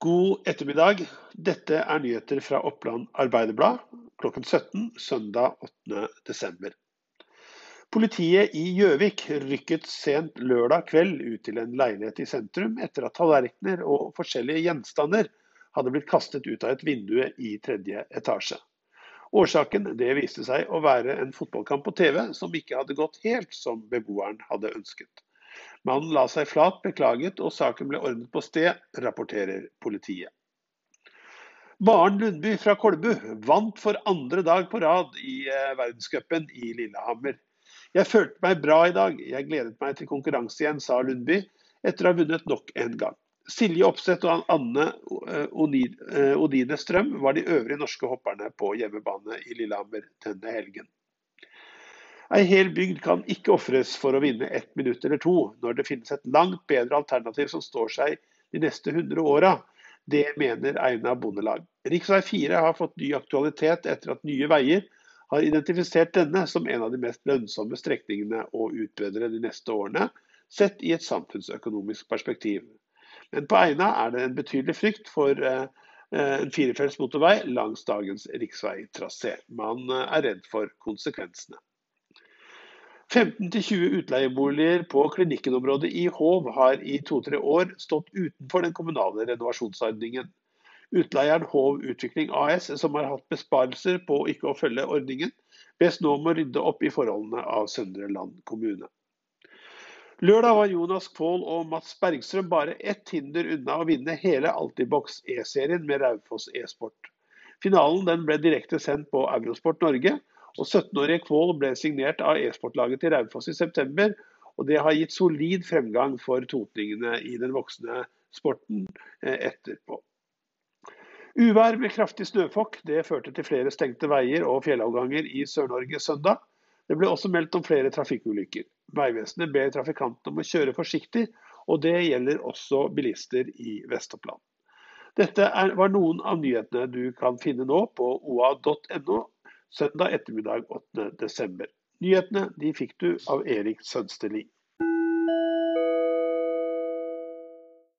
God ettermiddag. Dette er nyheter fra Oppland Arbeiderblad klokken 17 søndag 8.12. Politiet i Gjøvik rykket sent lørdag kveld ut til en leilighet i sentrum etter at tallerkener og forskjellige gjenstander hadde blitt kastet ut av et vindu i tredje etasje. Årsaken det viste seg å være en fotballkamp på TV som ikke hadde gått helt som beboeren hadde ønsket. Mannen la seg flat, beklaget, og saken ble ordnet på sted, rapporterer politiet. Maren Lundby fra Kolbu vant for andre dag på rad i eh, verdenscupen i Lillehammer. Jeg følte meg bra i dag, jeg gledet meg til konkurranse igjen, sa Lundby etter å ha vunnet nok en gang. Silje Opseth og Anne eh, eh, Odine Strøm var de øvrige norske hopperne på hjemmebane i Lillehammer denne helgen. Ei hel bygd kan ikke ofres for å vinne ett minutt eller to, når det finnes et langt bedre alternativ som står seg de neste 100 åra. Det mener Eina Bondelag. Rv. 4 har fått ny aktualitet etter at Nye Veier har identifisert denne som en av de mest lønnsomme strekningene å utbedre de neste årene, sett i et samfunnsøkonomisk perspektiv. Men på Eina er det en betydelig frykt for eh, en firefelts motorvei langs dagens riksveitrasé. Man eh, er redd for konsekvensene. 15-20 utleieboliger på klinikkenområdet i Hov har i to-tre år stått utenfor den kommunale renovasjonsordningen. Utleieren Hov Utvikling AS, som har hatt besparelser på ikke å følge ordningen, bes nå om å rydde opp i forholdene av Søndre Land kommune. Lørdag var Jonas Kvål og Mats Bergstrøm bare ett hinder unna å vinne hele Altibox E-serien med Raufoss e-sport. Finalen ble direkte sendt på Eurosport Norge, og 17-årige Kvål ble signert av e-sportlaget til Raufoss i september. og Det har gitt solid fremgang for totningene i den voksne sporten eh, etterpå. Uvær med kraftig snøfokk det førte til flere stengte veier og fjellavganger i Sør-Norge søndag. Det ble også meldt om flere trafikkulykker. Vegvesenet ber trafikantene om å kjøre forsiktig, og det gjelder også bilister i Vest-Oppland. Dette er, var noen av nyhetene du kan finne nå på oa.no søndag ettermiddag 8. desember. Nyhetene de fikk du av Erik Sønsteli.